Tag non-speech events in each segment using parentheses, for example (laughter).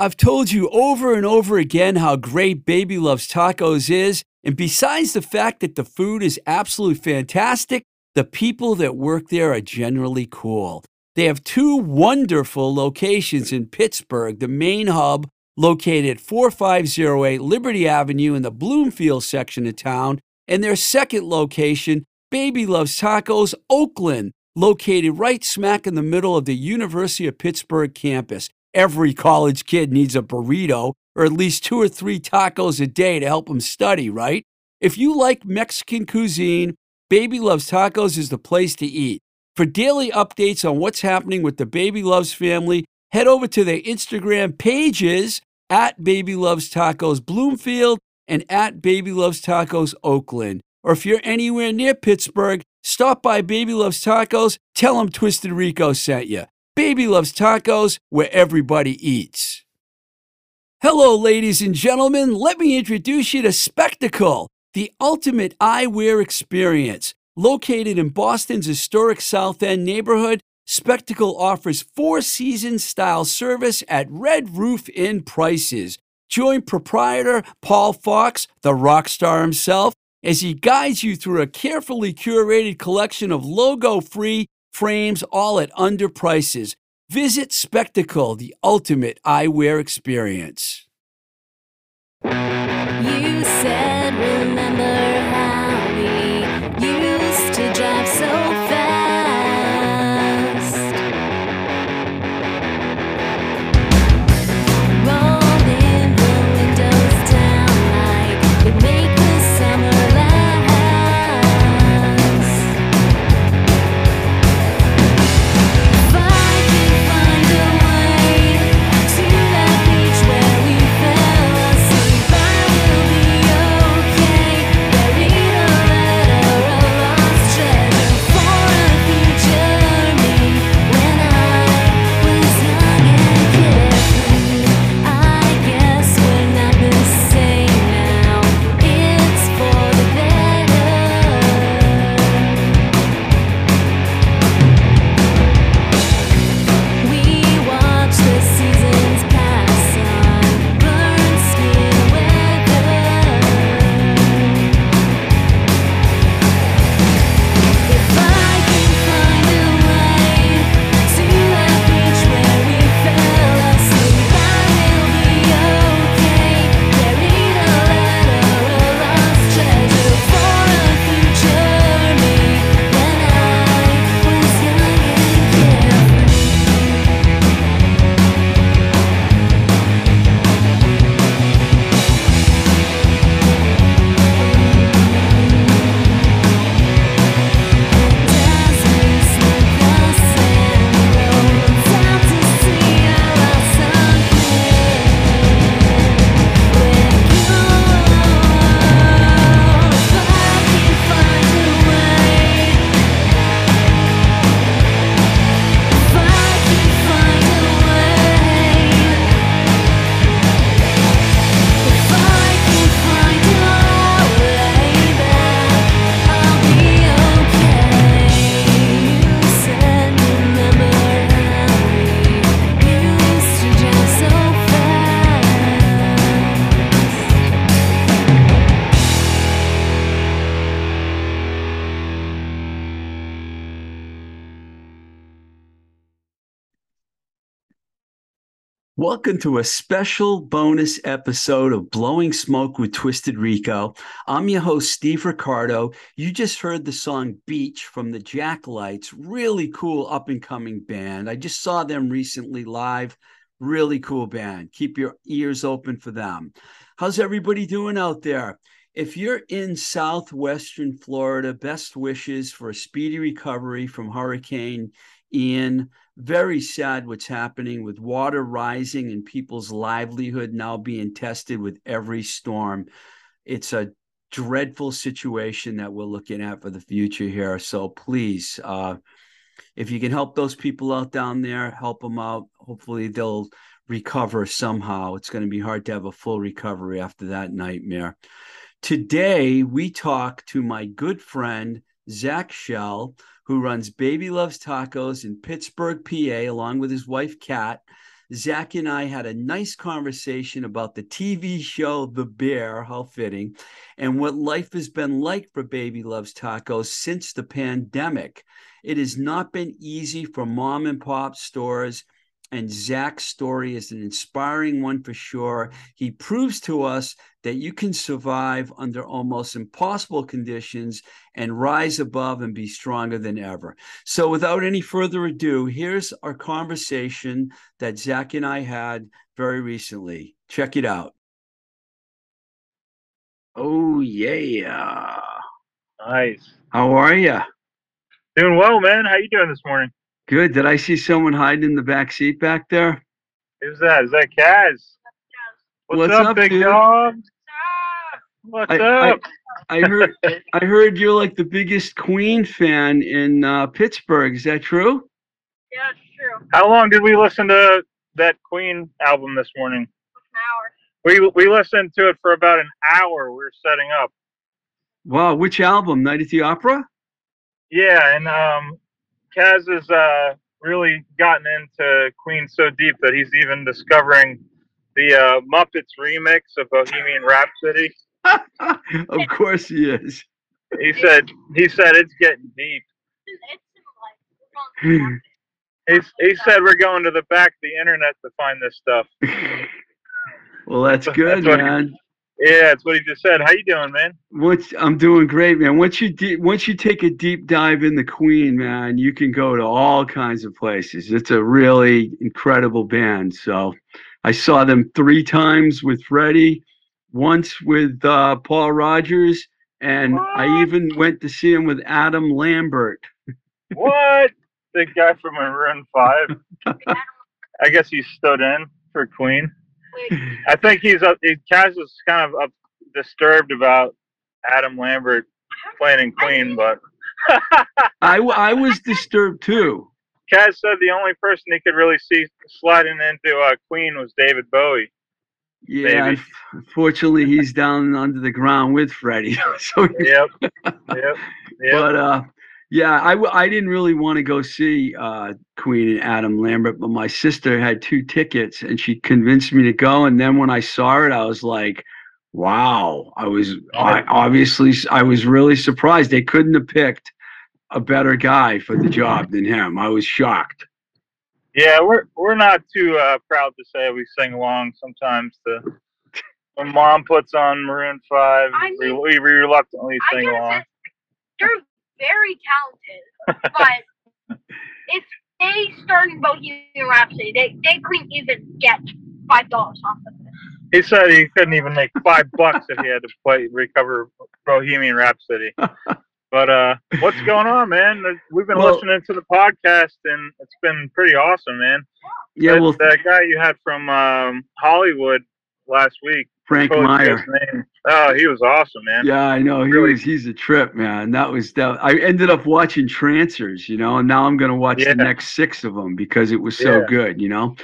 I've told you over and over again how great Baby Loves Tacos is. And besides the fact that the food is absolutely fantastic, the people that work there are generally cool. They have two wonderful locations in Pittsburgh, the main hub located at 4508 Liberty Avenue in the Bloomfield section of town, and their second location, Baby Loves Tacos, Oakland, located right smack in the middle of the University of Pittsburgh campus. Every college kid needs a burrito or at least two or three tacos a day to help them study, right? If you like Mexican cuisine, Baby Loves Tacos is the place to eat. For daily updates on what's happening with the Baby Loves family, head over to their Instagram pages at Baby Loves Tacos Bloomfield and at Baby Loves Tacos Oakland. Or if you're anywhere near Pittsburgh, stop by Baby Loves Tacos, tell them Twisted Rico sent you. Baby Loves Tacos, where everybody eats. Hello, ladies and gentlemen. Let me introduce you to Spectacle, the ultimate eyewear experience. Located in Boston's historic South End neighborhood, Spectacle offers four season style service at Red Roof Inn prices. Join proprietor Paul Fox, the rock star himself, as he guides you through a carefully curated collection of logo free frames, all at under prices. Visit Spectacle, the ultimate eyewear experience. You said, Welcome to a special bonus episode of Blowing Smoke with Twisted Rico. I'm your host, Steve Ricardo. You just heard the song Beach from the Jack Lights. Really cool up and coming band. I just saw them recently live. Really cool band. Keep your ears open for them. How's everybody doing out there? If you're in southwestern Florida, best wishes for a speedy recovery from Hurricane Ian. Very sad what's happening with water rising and people's livelihood now being tested with every storm. It's a dreadful situation that we're looking at for the future here. So please, uh, if you can help those people out down there, help them out. Hopefully they'll recover somehow. It's going to be hard to have a full recovery after that nightmare. Today, we talk to my good friend, Zach Shell, who runs Baby Loves Tacos in Pittsburgh, PA, along with his wife, Kat. Zach and I had a nice conversation about the TV show The Bear, how fitting, and what life has been like for Baby Loves Tacos since the pandemic. It has not been easy for mom and pop stores and Zach's story is an inspiring one for sure. He proves to us that you can survive under almost impossible conditions and rise above and be stronger than ever. So, without any further ado, here's our conversation that Zach and I had very recently. Check it out. Oh, yeah. Nice. How are you? Doing well, man. How you doing this morning? Good. Did I see someone hiding in the back seat back there? Who's that? Is that Kaz? What's, What's up, up, big dude? dog? What's I- I- up? I heard I heard you're like the biggest Queen fan in uh, Pittsburgh. Is that true? Yeah, it's true. How long did we listen to that Queen album this morning? An hour. We we listened to it for about an hour. We were setting up. Wow, which album? Night at the Opera? Yeah, and um, Kaz has uh, really gotten into Queen so deep that he's even discovering the uh, Muppets remix of Bohemian Rhapsody. (laughs) of course he is. He said he said it's getting deep. It's, it's like we're going to He, he said we're going to the back of the internet to find this stuff. (laughs) well, that's good, That's man. Yeah, that's what he just said. How you doing, man? Once I'm doing great, man. Once you de- once you take a deep dive in the Queen, man, you can go to all kinds of places. It's a really incredible band. So, I saw them three times with Freddie, once with uh, Paul Rodgers, and I even went to see him with Adam Lambert. What? The guy from Maroon Five. (laughs) I guess he stood in for Queen. Wait, I think he's up. He, Kaz was kind of up, disturbed about Adam Lambert playing in Queen, but (laughs) I, I was disturbed too. Kaz said the only person he could really see sliding into uh, Queen was David Bowie. Yeah, Maybe. unfortunately, he's down under the ground with Freddie. (laughs) so, Yep. Yep. (laughs) Yep. but uh, yeah, I, w- I didn't really want to go see uh, Queen and Adam Lambert, but my sister had two tickets and she convinced me to go. And then when I saw it, I was like, wow, I was I, obviously I was really surprised. They couldn't have picked a better guy for the job than him. I was shocked. Yeah, we're we're not too uh, proud to say we sing along sometimes. To when mom puts on Maroon Five, I we, mean- we reluctantly sing along. say, they're very talented, but (laughs) if they started Bohemian Rhapsody, they, they couldn't even get five dollars off of it. He said he couldn't even make five bucks if he had to play recover Bohemian Rhapsody. (laughs) But uh, what's going on, man? We've been Well- listening to the podcast, and it's been pretty awesome, man. Yeah, that, well, that guy you had from um, Hollywood last week, Frank forget Meyer. Oh, he was awesome, man. Yeah, I know. He Really- was he's a trip, man. That was that I ended up watching Trancers, you know, and now I'm gonna watch Yeah. the next six of them because it was so Yeah. good, you know.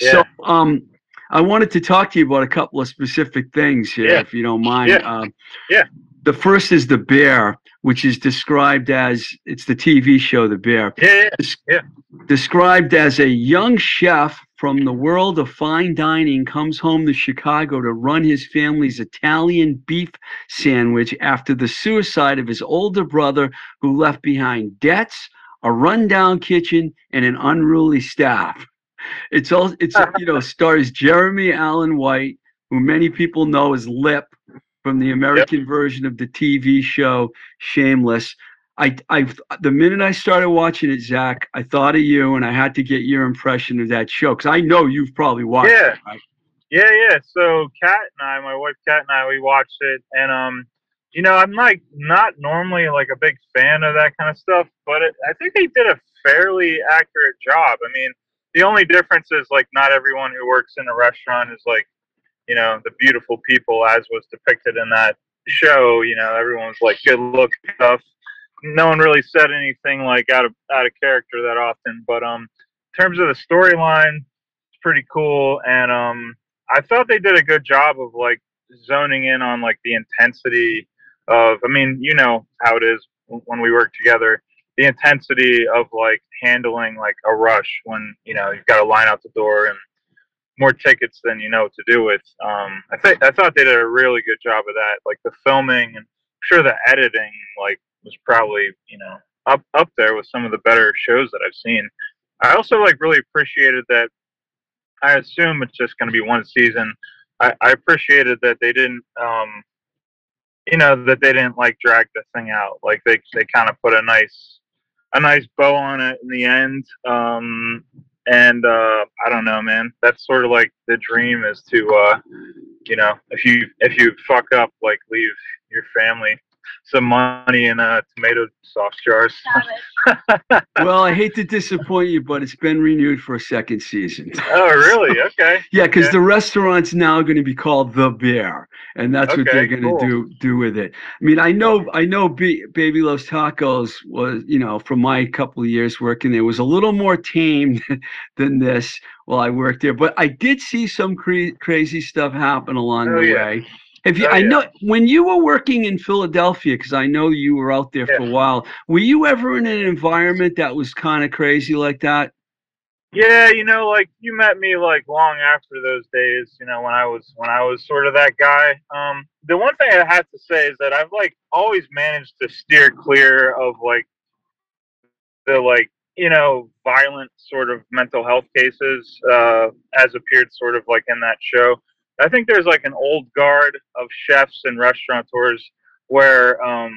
Yeah. So um I wanted to talk to you about a couple of specific things here, Yeah. if you don't mind. Yeah. Um, Yeah. The first is the bear, which is described as it's the TV show The Bear Yeah, yeah. Des- described as a young chef from the world of fine dining comes home to Chicago to run his family's Italian beef sandwich after the suicide of his older brother who left behind debts, a rundown kitchen, and an unruly staff. It's all it's (laughs) you know stars Jeremy Allen White, who many people know as Lip from the American version of the TV show Shameless. I, I, the minute I started watching it, Zach, I thought of you, and I had to get your impression of that show because I know you've probably watched Yeah. it. Right? Yeah, yeah. So Kat and I, my wife Kat and I, we watched it, and um, you know, I'm like not normally like a big fan of that kind of stuff, but it, I think they did a fairly accurate job. I mean, the only difference is like not everyone who works in a restaurant is like, you know, the beautiful people as was depicted in that show. You know, everyone was like good looking stuff. No one really said anything like out of out of character that often, but um, in terms of the storyline, it's pretty cool, and um, I thought they did a good job of like zoning in on like the intensity of I mean, you know how it is when we work together. The intensity of like handling like a rush when, you know, you've got to line out the door and more tickets than you know what to do with. Um, I think I thought they did a really good job of that. Like the filming and sure the editing like was probably you know up up there with some of the better shows that I've seen. I also like really appreciated that. I assume it's just going to be one season. I, I appreciated that they didn't, um, you know, that they didn't like drag the thing out. Like they they kind of put a nice a nice bow on it in the end. Um, and uh, I don't know, man. That's sort of like the dream is to, uh, you know, if you if you fuck up, like leave your family some money in uh, tomato sauce jars. (laughs) Well, I hate to disappoint you, but it's been renewed for a second season. oh, really? (laughs) Okay. Yeah, because Okay. the restaurant's now going to be called the Bear, and that's what they're going to cool. do do with it. I mean, I know, I know, B- Baby Loves Tacos was, you know, from my couple of years working there, was a little more tame (laughs) than this while I worked there. But I did see some cre- crazy stuff happen along Oh, the yeah. way. If you, Oh, I know when you were working in Philadelphia, because I know you were out there for a while. Were you ever in an environment that was kind of crazy like that? Yeah, you know, like you met me like long after those days, you know, when I was when I was sort of that guy. Um the one thing I have to say is that I've like always managed to steer clear of like the like, you know, violent sort of mental health cases uh as appeared sort of like in that show. I think there's like an old guard of chefs and restaurateurs where um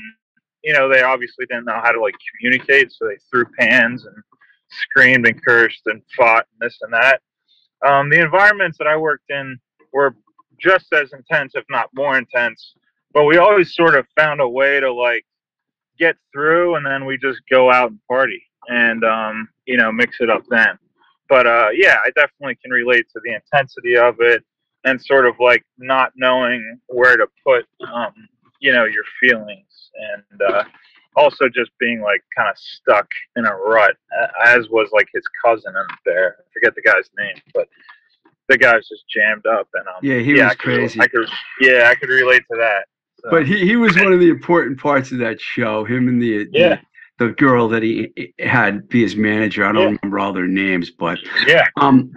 you know, they obviously didn't know how to like communicate, so they threw pans and screamed and cursed and fought and this and that. Um, the environments that I worked in were just as intense, if not more intense. But we always sort of found a way to like get through, and then we just go out and party and um, you know mix it up then. But uh, yeah, I definitely can relate to the intensity of it and sort of like not knowing where to put um, you know your feelings and uh, also just being like kind of stuck in a rut, as was like his cousin up there. I forget the guy's name, but the guy's just jammed up and um. Yeah, he yeah, was I could, crazy. I could, yeah, I could relate to that. So, But he, he was one of the important parts of that show. Him and the Yeah. the, the girl that he had be his manager. I don't Yeah. remember all their names, but yeah, um,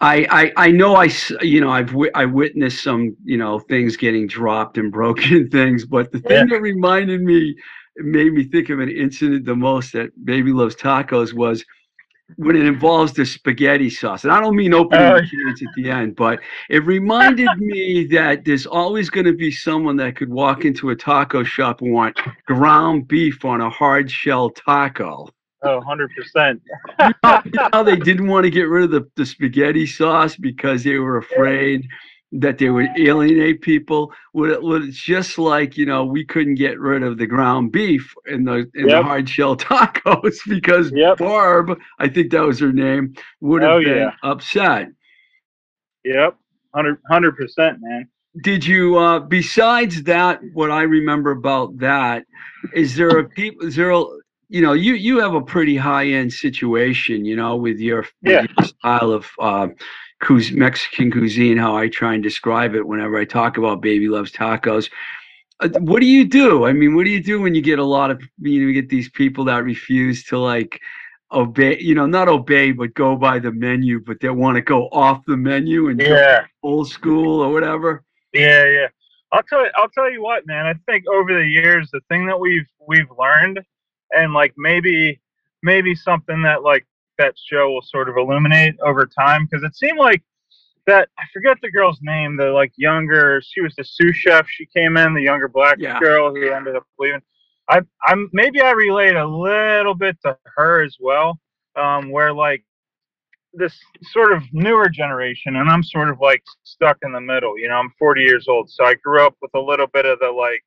I, I I know I you know I've I witnessed some you know things getting dropped and (laughs) broken things. But the thing that reminded me, made me think of an incident the most that Baby Loves Tacos was when it involves the spaghetti sauce. And I don't mean opening Oh, the cans at the end, but it reminded (laughs) me that there's always going to be someone that could walk into a taco shop and want ground beef on a hard shell taco. oh, 100 percent. You know, you know how they (laughs) didn't want to get rid of the, the spaghetti sauce because they were afraid that they would alienate people. Would it, it's just like you know we couldn't get rid of the ground beef in the in the hard shell (laughs) tacos because Yep. Barb, I think that was her name, would have Oh, been yeah. upset. Yep, 100 percent, man. Did you uh besides that what I remember about that is there a people is there a, you know you you have a pretty high end situation you know with your, with your style of uh Mexican cuisine how I try and describe it whenever I talk about baby loves tacos uh, what do you do I mean what do you do when you get a lot of you know you get these people that refuse to like obey you know not obey but go by the menu but they want to go off the menu and Yeah, old school or whatever yeah, yeah. I'll tell you. I'll tell you what, man. I think over the years, the thing that we've we've learned, and like maybe maybe something that like that show will sort of illuminate over time, because it seemed like that I forget the girl's name, the like younger. She was the sous chef. She came in, the younger black Yeah. girl who ended up leaving. I I'm maybe I relate a little bit to her as well, um, where like this sort of newer generation, and I'm sort of like stuck in the middle. You know, I'm 40 years old, so I grew up with a little bit of the like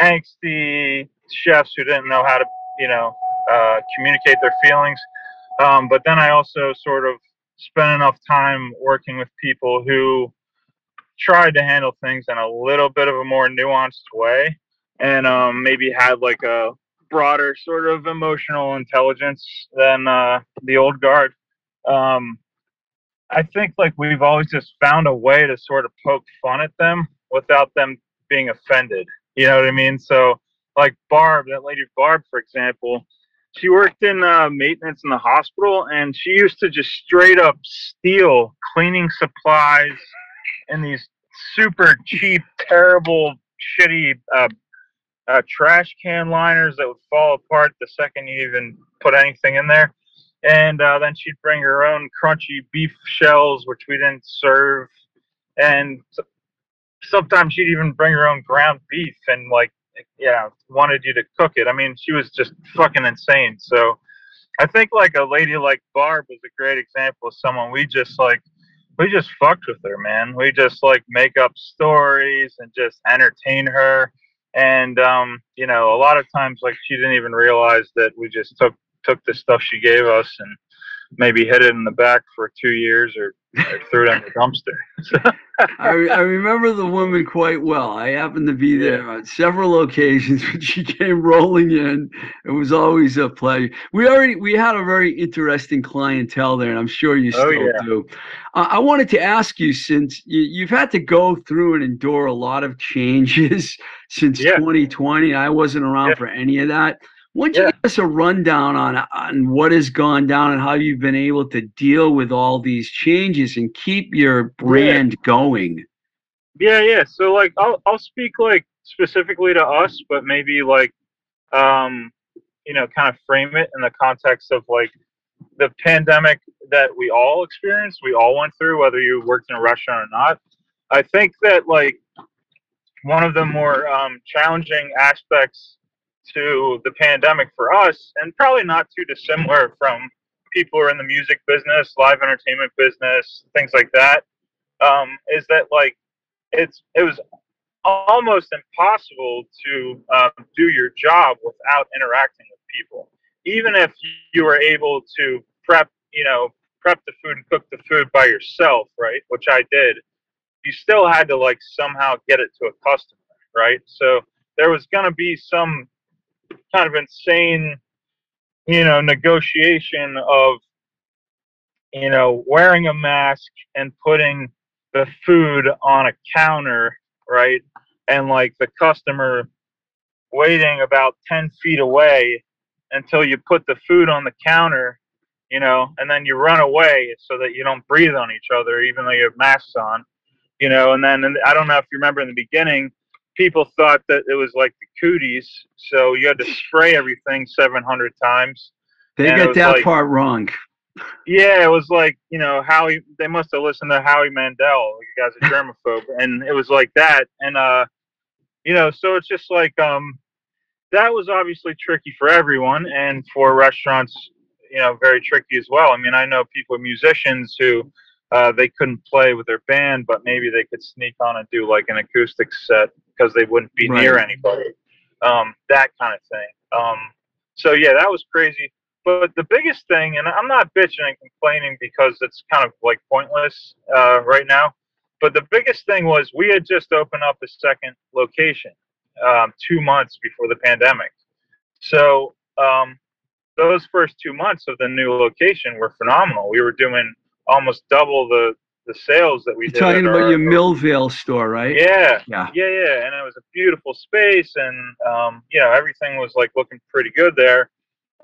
angsty chefs who didn't know how to, you know, uh, communicate their feelings. Um, but then I also sort of spent enough time working with people who tried to handle things in a little bit of a more nuanced way, and um, maybe had like a broader sort of emotional intelligence than uh, the old guard um, I think like we've always just found a way to sort of poke fun at them without them being offended. You know what I mean? So like Barb, that lady Barb, for example, she worked in uh, maintenance in the hospital, and she used to just straight up steal cleaning supplies and these super cheap, terrible, shitty uh, uh, trash can liners that would fall apart the second you even put anything in there. And uh, then she'd bring her own crunchy beef shells, which we didn't serve. And sometimes she'd even bring her own ground beef and like, yeah, wanted you to cook it. I mean, she was just fucking insane. So I think like a lady like Barb was a great example of someone we just like we just fucked with her, man. We just like make up stories and just entertain her. And um, you know, a lot of times like she didn't even realize that we just took took the stuff she gave us and maybe hid it in the back for two years or, or threw it in the dumpster. (laughs) I, I remember the woman quite well. I happened to be there on several occasions (laughs) when she came rolling in. It was always a pleasure. We already we had a very interesting clientele there, and I'm sure you Oh, still yeah. do. Uh, I wanted to ask you since you, you've had to go through and endure a lot of changes (laughs) since Yeah. 2020. I wasn't around Yeah. for any of that. Why don't you Yeah. give us a rundown on on what has gone down and how you've been able to deal with all these changes and keep your brand going? Yeah, yeah. So like I'll I'll speak like specifically to us, but maybe like um you know, kind of frame it in the context of like the pandemic that we all experienced, we all went through, whether you worked in a restaurant or not. I think that like one of the more um, challenging aspects to the pandemic for us, and probably not too dissimilar from people who are in the music business, live entertainment business, things like that, um, is that like it's it was almost impossible to um, do your job without interacting with people. Even if you were able to prep, you know, prep the food and cook the food by yourself, right? Which I did. You still had to like somehow get it to a customer, right? So there was going to be some kind of insane, you know, negotiation of, you know, wearing a mask and putting the food on a counter, right? And like the customer waiting about 10 feet away until you put the food on the counter, you know, and then you run away so that you don't breathe on each other, even though you have masks on, you know. And then and I don't know if you remember in the beginning, people thought that it was like the cooties, so you had to spray everything 700 times. They got that like- part wrong. Yeah, it was like you know Howie. They must have listened to Howie Mandel. You guy's are germaphobe, and it was like that. And uh, you know, so it's just like um, that was obviously tricky for everyone, and for restaurants, you know, very tricky as well. I mean, I know people, musicians who uh, they couldn't play with their band, but maybe they could sneak on and do like an acoustic set because they wouldn't be near anybody. Um, that kind of thing. Um, so yeah, that was crazy. But the biggest thing, and I'm not bitching and complaining because it's kind of like pointless uh, right now. But the biggest thing was we had just opened up a second location um, two months before the pandemic. So um, those first two months of the new location were phenomenal. We were doing almost double the the sales that we You're did. talking at about our- your Millvale store, right? yeah, Yeah. yeah, yeah, and it was a beautiful space, and um, you know everything was like looking pretty good there.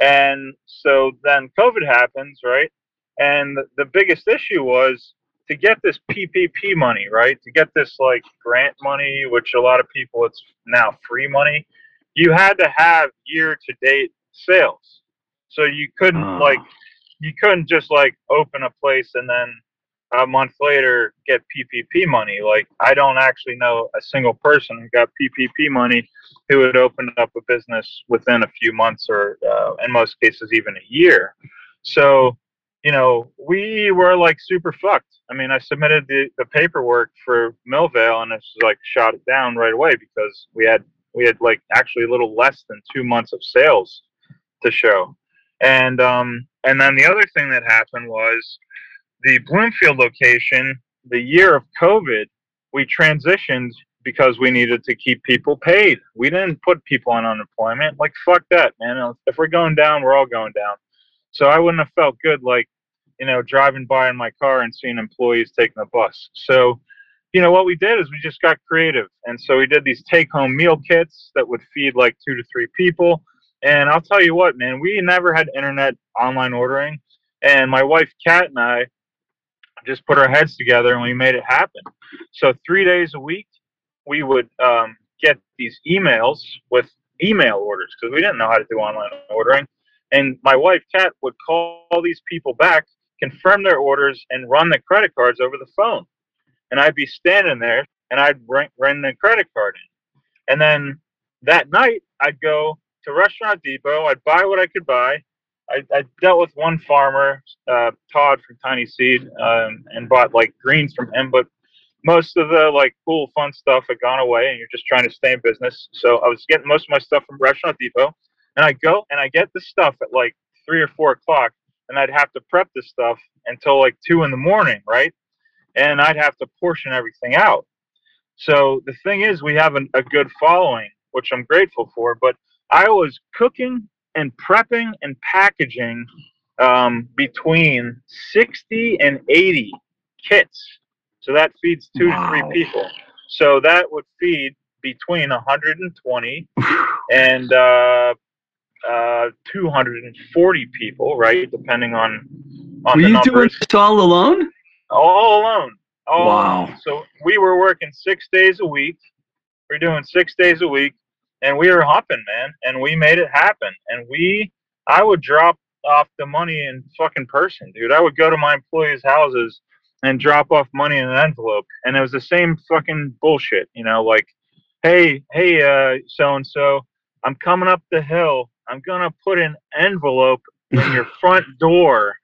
And so then COVID happens, right? And the, the biggest issue was to get this PPP money, right? To get this like grant money, which a lot of people it's now free money. You had to have year to date sales, so you couldn't Ah. like you couldn't just like open a place and then a month later get PPP money. Like I don't actually know a single person who got PPP money who had opened up a business within a few months or uh, in most cases even a year. So, you know, we were like super fucked. I mean, I submitted the, the paperwork for Millvale and it's like shot it down right away because we had we had like actually a little less than two months of sales to show. And um and then the other thing that happened was the Bloomfield location, the year of COVID, we transitioned because we needed to keep people paid. We didn't put people on unemployment. Like fuck that, man. If we're going down, we're all going down. So I wouldn't have felt good like, you know, driving by in my car and seeing employees taking the bus. So, you know, what we did is we just got creative. And so we did these take home meal kits that would feed like two to three people. And I'll tell you what, man, we never had internet online ordering. And my wife Kat and I, just put our heads together and we made it happen. So three days a week, we would um, get these emails with email orders because we didn't know how to do online ordering. And my wife, Kat, would call these people back, confirm their orders, and run the credit cards over the phone. And I'd be standing there and I'd run, run the credit card in. And then that night, I'd go to Restaurant Depot, I'd buy what I could buy. I, I dealt with one farmer, uh, Todd from Tiny Seed, um, and bought like greens from him, but most of the like cool, fun stuff had gone away, and you're just trying to stay in business. So I was getting most of my stuff from Restaurant Depot, and I go and I get the stuff at like three or four o'clock, and I'd have to prep the stuff until like two in the morning, right? And I'd have to portion everything out. So the thing is, we have an, a good following, which I'm grateful for. But I was cooking and prepping and packaging um, between 60 and 80 kits. So that feeds two to three people. So that would feed between 120 (laughs) and uh, uh, 240 people, right? Depending on on Were the you doing numbers. this all alone? all alone. All Wow. alone. So we were working six days a week. We're doing six days a week, and we were hopping, man. And we made it happen. And we, I would drop off the money in fucking person, dude. I would go to my employees' houses and drop off money in an envelope, and it was the same fucking bullshit, you know, like, hey, hey, uh, so and so, I'm coming up the hill. I'm gonna put an envelope in your (laughs) front door.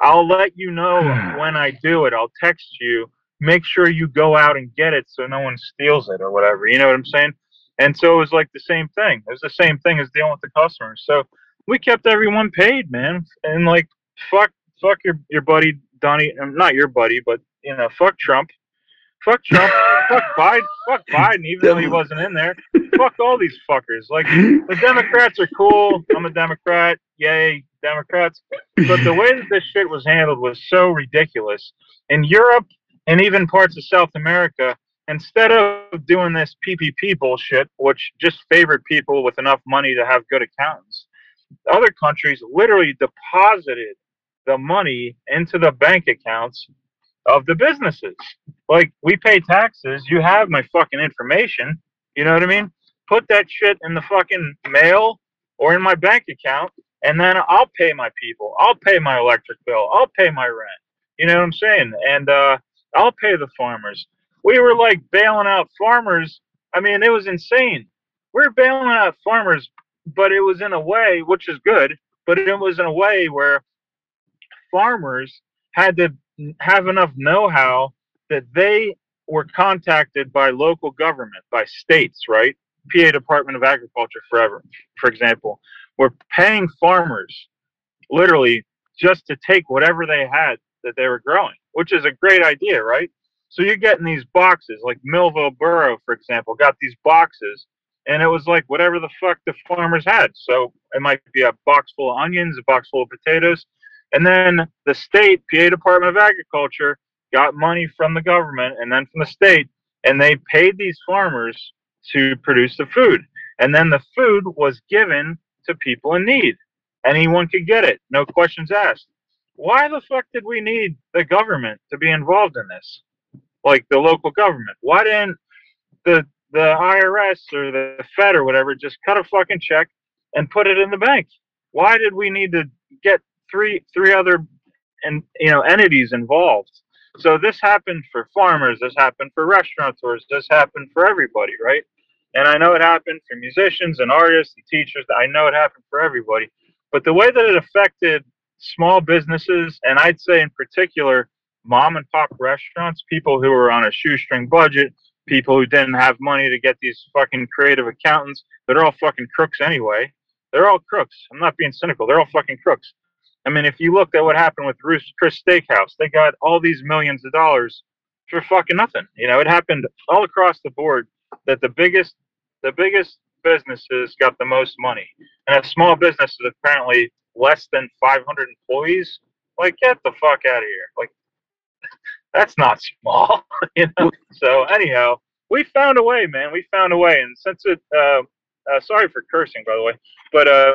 I'll let you know (sighs) when I do it. I'll text you. Make sure you go out and get it so no one steals it or whatever. You know what I'm saying? And so it was like the same thing. It was the same thing as dealing with the customers. So we kept everyone paid, man. And like fuck fuck your your buddy Donnie um, not your buddy, but you know, fuck Trump. Fuck Trump. (laughs) fuck Biden. Fuck Biden, even though he wasn't in there. fuck all these fuckers. Like the Democrats are cool. I'm a Democrat. Yay, Democrats. But the way that this shit was handled was so ridiculous. In Europe and even parts of South America, instead of doing this PPP bullshit, which just favored people with enough money to have good accountants, other countries literally deposited the money into the bank accounts of the businesses. Like, we pay taxes. You have my fucking information. You know what I mean? Put that shit in the fucking mail or in my bank account, and then I'll pay my people. I'll pay my electric bill. I'll pay my rent. You know what I'm saying? And uh, I'll pay the farmers. We were like bailing out farmers. I mean, it was insane. We're bailing out farmers, but it was in a way, which is good, but it was in a way where farmers had to have enough know-how that they were contacted by local government, by states, right? PA Department of Agriculture forever, for example, were paying farmers literally just to take whatever they had that they were growing, which is a great idea, right? So you're getting these boxes, like Millvale Borough, for example, got these boxes, and it was like whatever the fuck the farmers had. So it might be a box full of onions, a box full of potatoes, and then the state, PA Department of Agriculture, got money from the government and then from the state, and they paid these farmers to produce the food. And then the food was given to people in need. Anyone could get it, no questions asked. Why the fuck did we need the government to be involved in this? Like the local government. Why didn't the the IRS or the Fed or whatever just cut a fucking check and put it in the bank? Why did we need to get three three other and you know entities involved? So this happened for farmers, this happened for restaurateurs, this happened for everybody, right? And I know it happened for musicians and artists and teachers. I know it happened for everybody. But the way that it affected small businesses, and I'd say in particular, mom and pop restaurants, people who were on a shoestring budget, people who didn't have money to get these fucking creative accountants, they're all fucking crooks anyway. They're all crooks. I'm not being cynical. They're all fucking crooks. I mean, if you looked at what happened with Ruth Chris Steakhouse, they got all these millions of dollars for fucking nothing. You know, it happened all across the board that the biggest the biggest businesses got the most money. And a small business is apparently less than 500 employees. Like, get the fuck out of here. Like, that's not small, (laughs) you know? So, anyhow, we found a way, man. We found a way. And since it, uh, uh, sorry for cursing, by the way, but uh,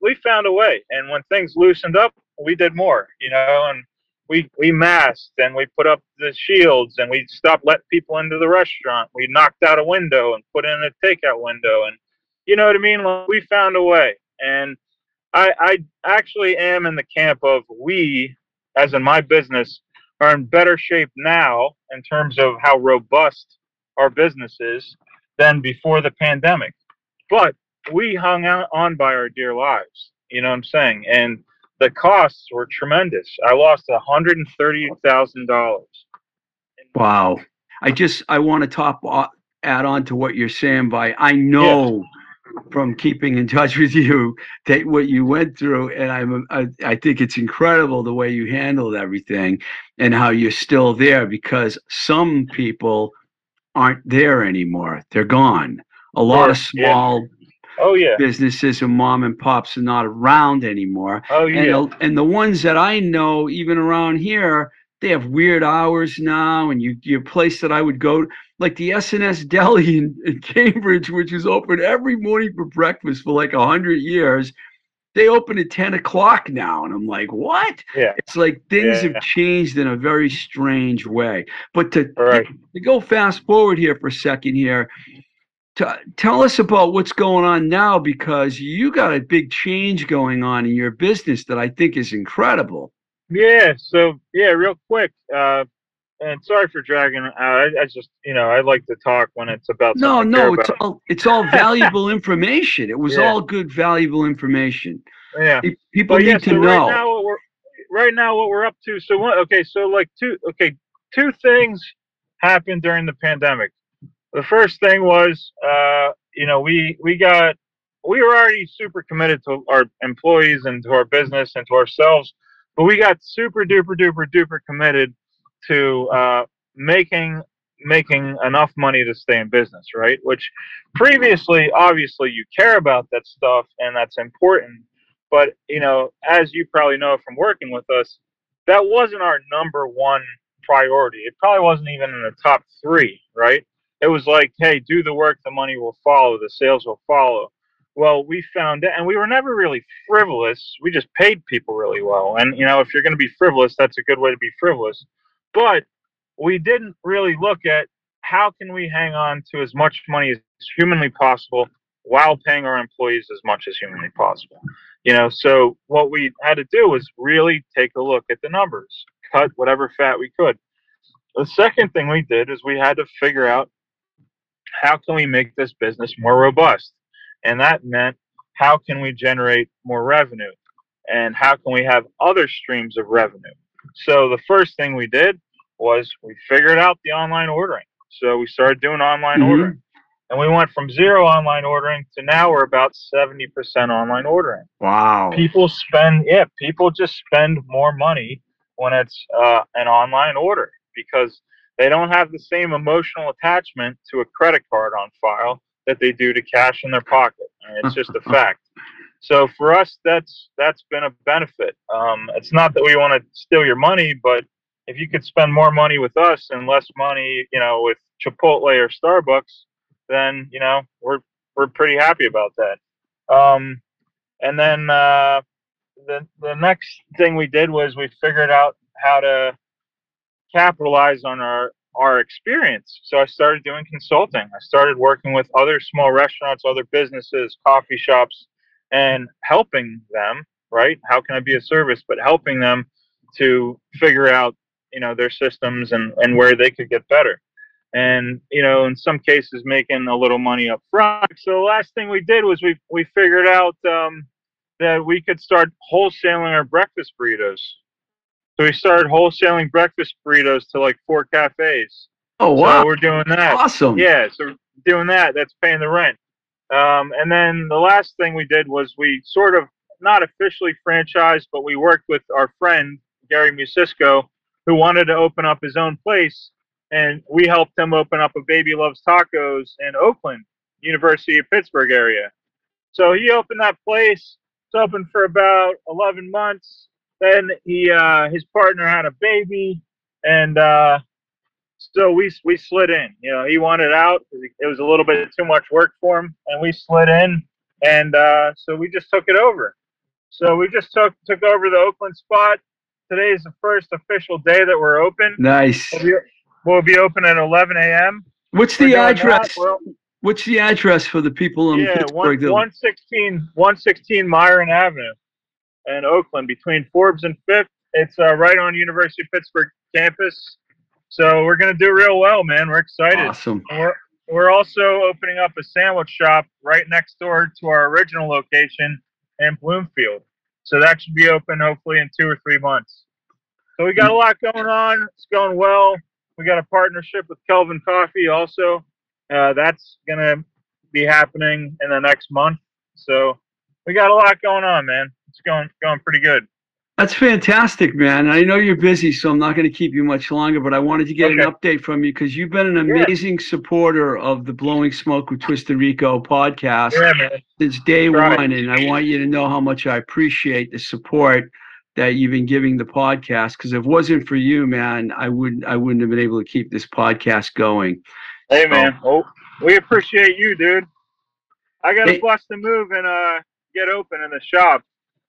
we found a way. And when things loosened up, we did more, you know? And we we masked and we put up the shields and we stopped letting people into the restaurant. We knocked out a window and put in a takeout window, and you know what I mean. Like, we found a way, and I I actually am in the camp of we, as in my business, are in better shape now in terms of how robust our business is than before the pandemic. But we hung out on by our dear lives. You know what I'm saying? And the costs were tremendous. I lost hundred and thirty thousand dollars. Wow. I just I want to top o- add on to what you're saying by I know from keeping in touch with you that what you went through and I'm I, I think it's incredible the way you handled everything and how you're still there because some people aren't there anymore. They're gone. A lot of Sure, yeah. small Oh yeah. businesses and mom and pops are not around anymore. Oh And, yeah. the- and the ones that I know, even around here, they have weird hours now. And you, your place that I would go, like the S&S Deli in, in Cambridge, which is open every morning for breakfast for like a hundred years, they open at ten o'clock now, and I'm like, what? Yeah. It's like things Yeah. have changed in a very strange way. But to, right. to go fast forward here for a second here. To, tell us about what's going on now because you got a big change going on in your business that I think is incredible. Yeah. So yeah, real quick. Uh, and sorry for dragging out. I, I just you know I like to talk when it's about No, something I care no, it's all it's all (laughs) valuable information. It was Yeah. all good, valuable information. yeah. Pe- People But need yeah, to so right know. now what we're right now what we're up to. So one, okay, so like two, okay, two things happened during the pandemic. The first thing was, uh, you know, we we got we were already super committed to our employees and to our business and to ourselves, but we got super duper duper duper committed to uh, making making enough money to stay in business, right? Which previously, obviously, you care about that stuff and that's important. But you know, as you probably know from working with us, that wasn't our number one priority. It probably wasn't even in the top three, right? It was like, hey, do the work, the money will follow, the sales will follow. Well, we found it, and we were never really frivolous. We just paid people really well. And, you know, if you're going to be frivolous, that's a good way to be frivolous. But we didn't really look at how can we hang on to as much money as humanly possible while paying our employees as much as humanly possible. You know, so what we had to do was really take a look at the numbers, cut whatever fat we could. The second thing we did is we had to figure out how can we make this business more robust? And that meant how can we generate more revenue? And how can we have other streams of revenue? So the first thing we did was we figured out the online ordering. So we started doing online Mhm. ordering. And we went from zero online ordering to now we're about 70% online ordering Wow. people spend yeah people just spend more money when it's uh, an online order because they don't have the same emotional attachment to a credit card on file that they do to cash in their pocket and it's just a (laughs) fact so for us that's that's been a benefit um, it's not that we want to steal your money but if you could spend more money with us and less money you know with chipotle or starbucks then you know we're we're pretty happy about that um, and then uh, the the next thing we did was we figured out how to capitalize on our our experience. So I started doing consulting. I started working with other small restaurants, other businesses, coffee shops, and helping them. Right? How can I be a service? But helping them to figure out you know their systems and and where they could get better. And you know, in some cases, making a little money up front. So the last thing we did was we we figured out um, that we could start wholesaling our breakfast burritos. So we started wholesaling breakfast burritos to like four cafes. Oh wow. So we're doing that. awesome. Yeah, so doing that. That's paying the rent. Um, and then the last thing we did was we sort of not officially franchised, but we worked with our friend Gary Musisco, who wanted to open up his own place, and we helped him open up a Baby Loves Tacos in Oakland, University of Pittsburgh area. So he opened that place. It's open for about 11 months. Then he, uh, his partner had a baby, and uh, so we we slid in. You know, he wanted out. It was a little bit too much work for him, and we slid in, and uh, so we just took it over. So we just took took over the Oakland spot, today is the first official day that we're open. Nice. We'll be, we'll be open at 11 a.m. What's the address? What's the address for the people in yeah, one, Pittsburgh? that- 116, 116 Meyran Avenue in Oakland between Forbes and Fifth. It's uh, right on University of Pittsburgh campus. So we're gonna do real well, man. We're excited. Awesome. And We're we're also opening up a sandwich shop right next door to our original location in Bloomfield. So that should be open hopefully in two or three months. So we got a lot going on. It's going well. We got a partnership with Kelvin Coffee also. Uh, that's gonna be happening in the next month. So we got a lot going on, man. It's going going pretty good. That's fantastic, man. I know you're busy, so I'm not going to keep you much longer, but I wanted to get an update from you because you've been an Yeah. amazing supporter of the Blowing Smoke with Twisted Rico podcast Yeah, since day Right. one. And I want you to know how much I appreciate the support that you've been giving the podcast. Because if it wasn't for you, man, I wouldn't I wouldn't have been able to keep this podcast going. Hey man, oh, we appreciate you, dude. I got Hey. to bust a move and uh get open in the shop.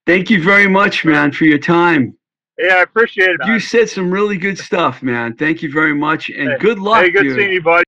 Thank you very much, man, for your time. Yeah, I appreciate it. You said some really good stuff, man. Thank you very much, and Hey. good luck, Hey, good dude. seeing you, bud.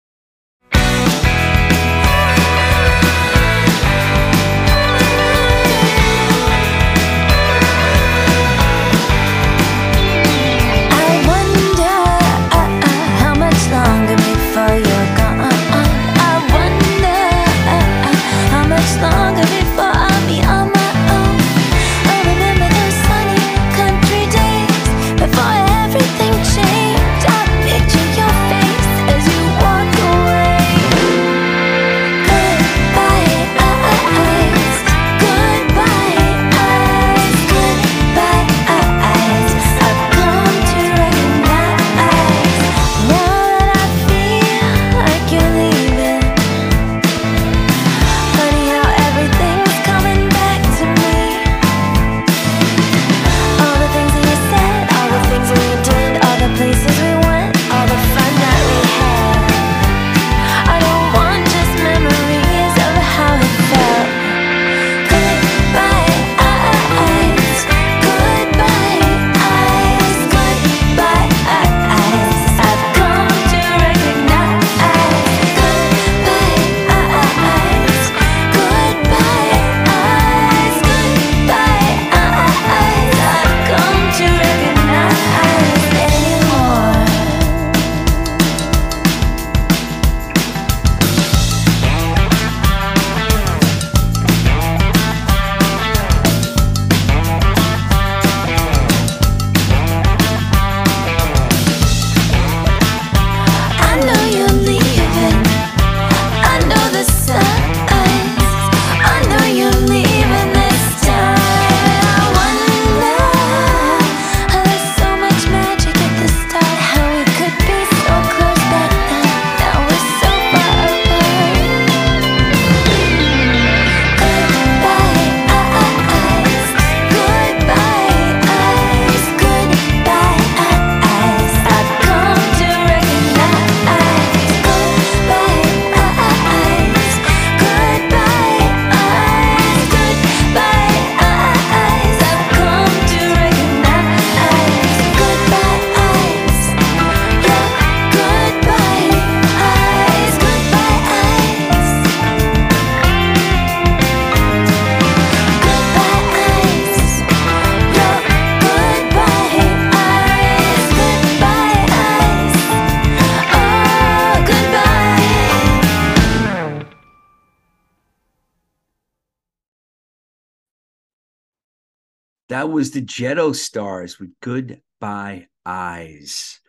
That was the Jetto Stars with Goodbye Eyes.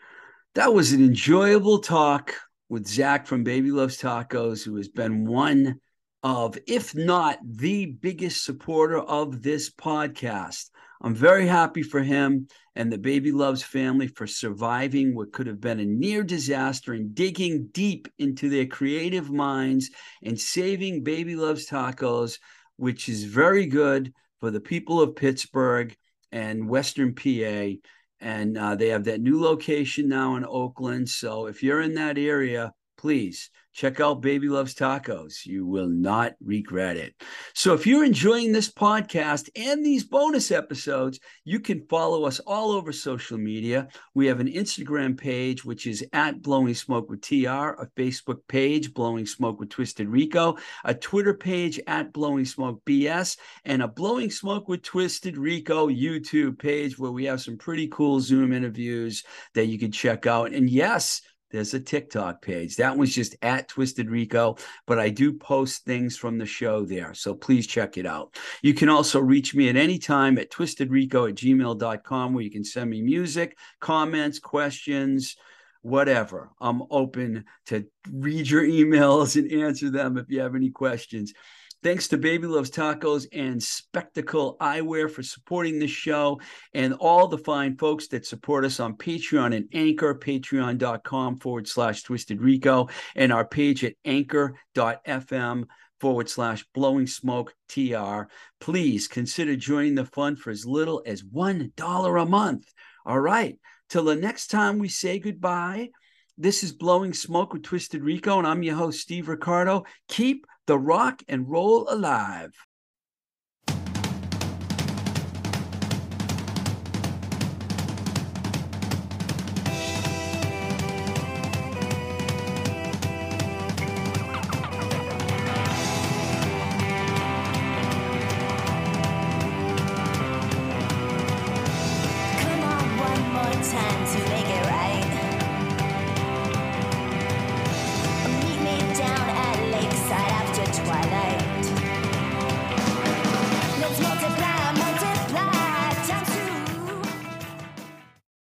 That was an enjoyable talk with Zach from Baby Loves Tacos, who has been one of, if not the biggest supporter of this podcast. I'm very happy for him and the Baby Loves family for surviving what could have been a near disaster and digging deep into their creative minds and saving Baby Loves Tacos, which is very good for the people of Pittsburgh and Western PA. And uh, they have that new location now in Oakland. So if you're in that area, please check out Baby Loves Tacos. You will not regret it. So, if you're enjoying this podcast and these bonus episodes, you can follow us all over social media. We have an Instagram page, which is at Blowing Smoke with TR, a Facebook page, Blowing Smoke with Twisted Rico, a Twitter page at Blowing Smoke BS, and a Blowing Smoke with Twisted Rico YouTube page where we have some pretty cool Zoom interviews that you can check out. And yes, there's a TikTok page. That one's just at Twisted Rico, but I do post things from the show there. So please check it out. You can also reach me at any time at twistedrico at gmail.com where you can send me music, comments, questions, whatever. I'm open to read your (laughs) emails and answer them if you have any questions. Thanks to Baby Loves Tacos and Spectacle Eyewear for supporting this show and all the fine folks that support us on Patreon and Anchor, patreon.com forward slash Twisted Rico, and our page at anchor.fm forward slash blowing smoke TR. Please consider joining the fund for as little as $1 a month. All right. Till the next time we say goodbye. This is Blowing Smoke with Twisted Rico, and I'm your host, Steve Ricardo. Keep the rock and roll alive.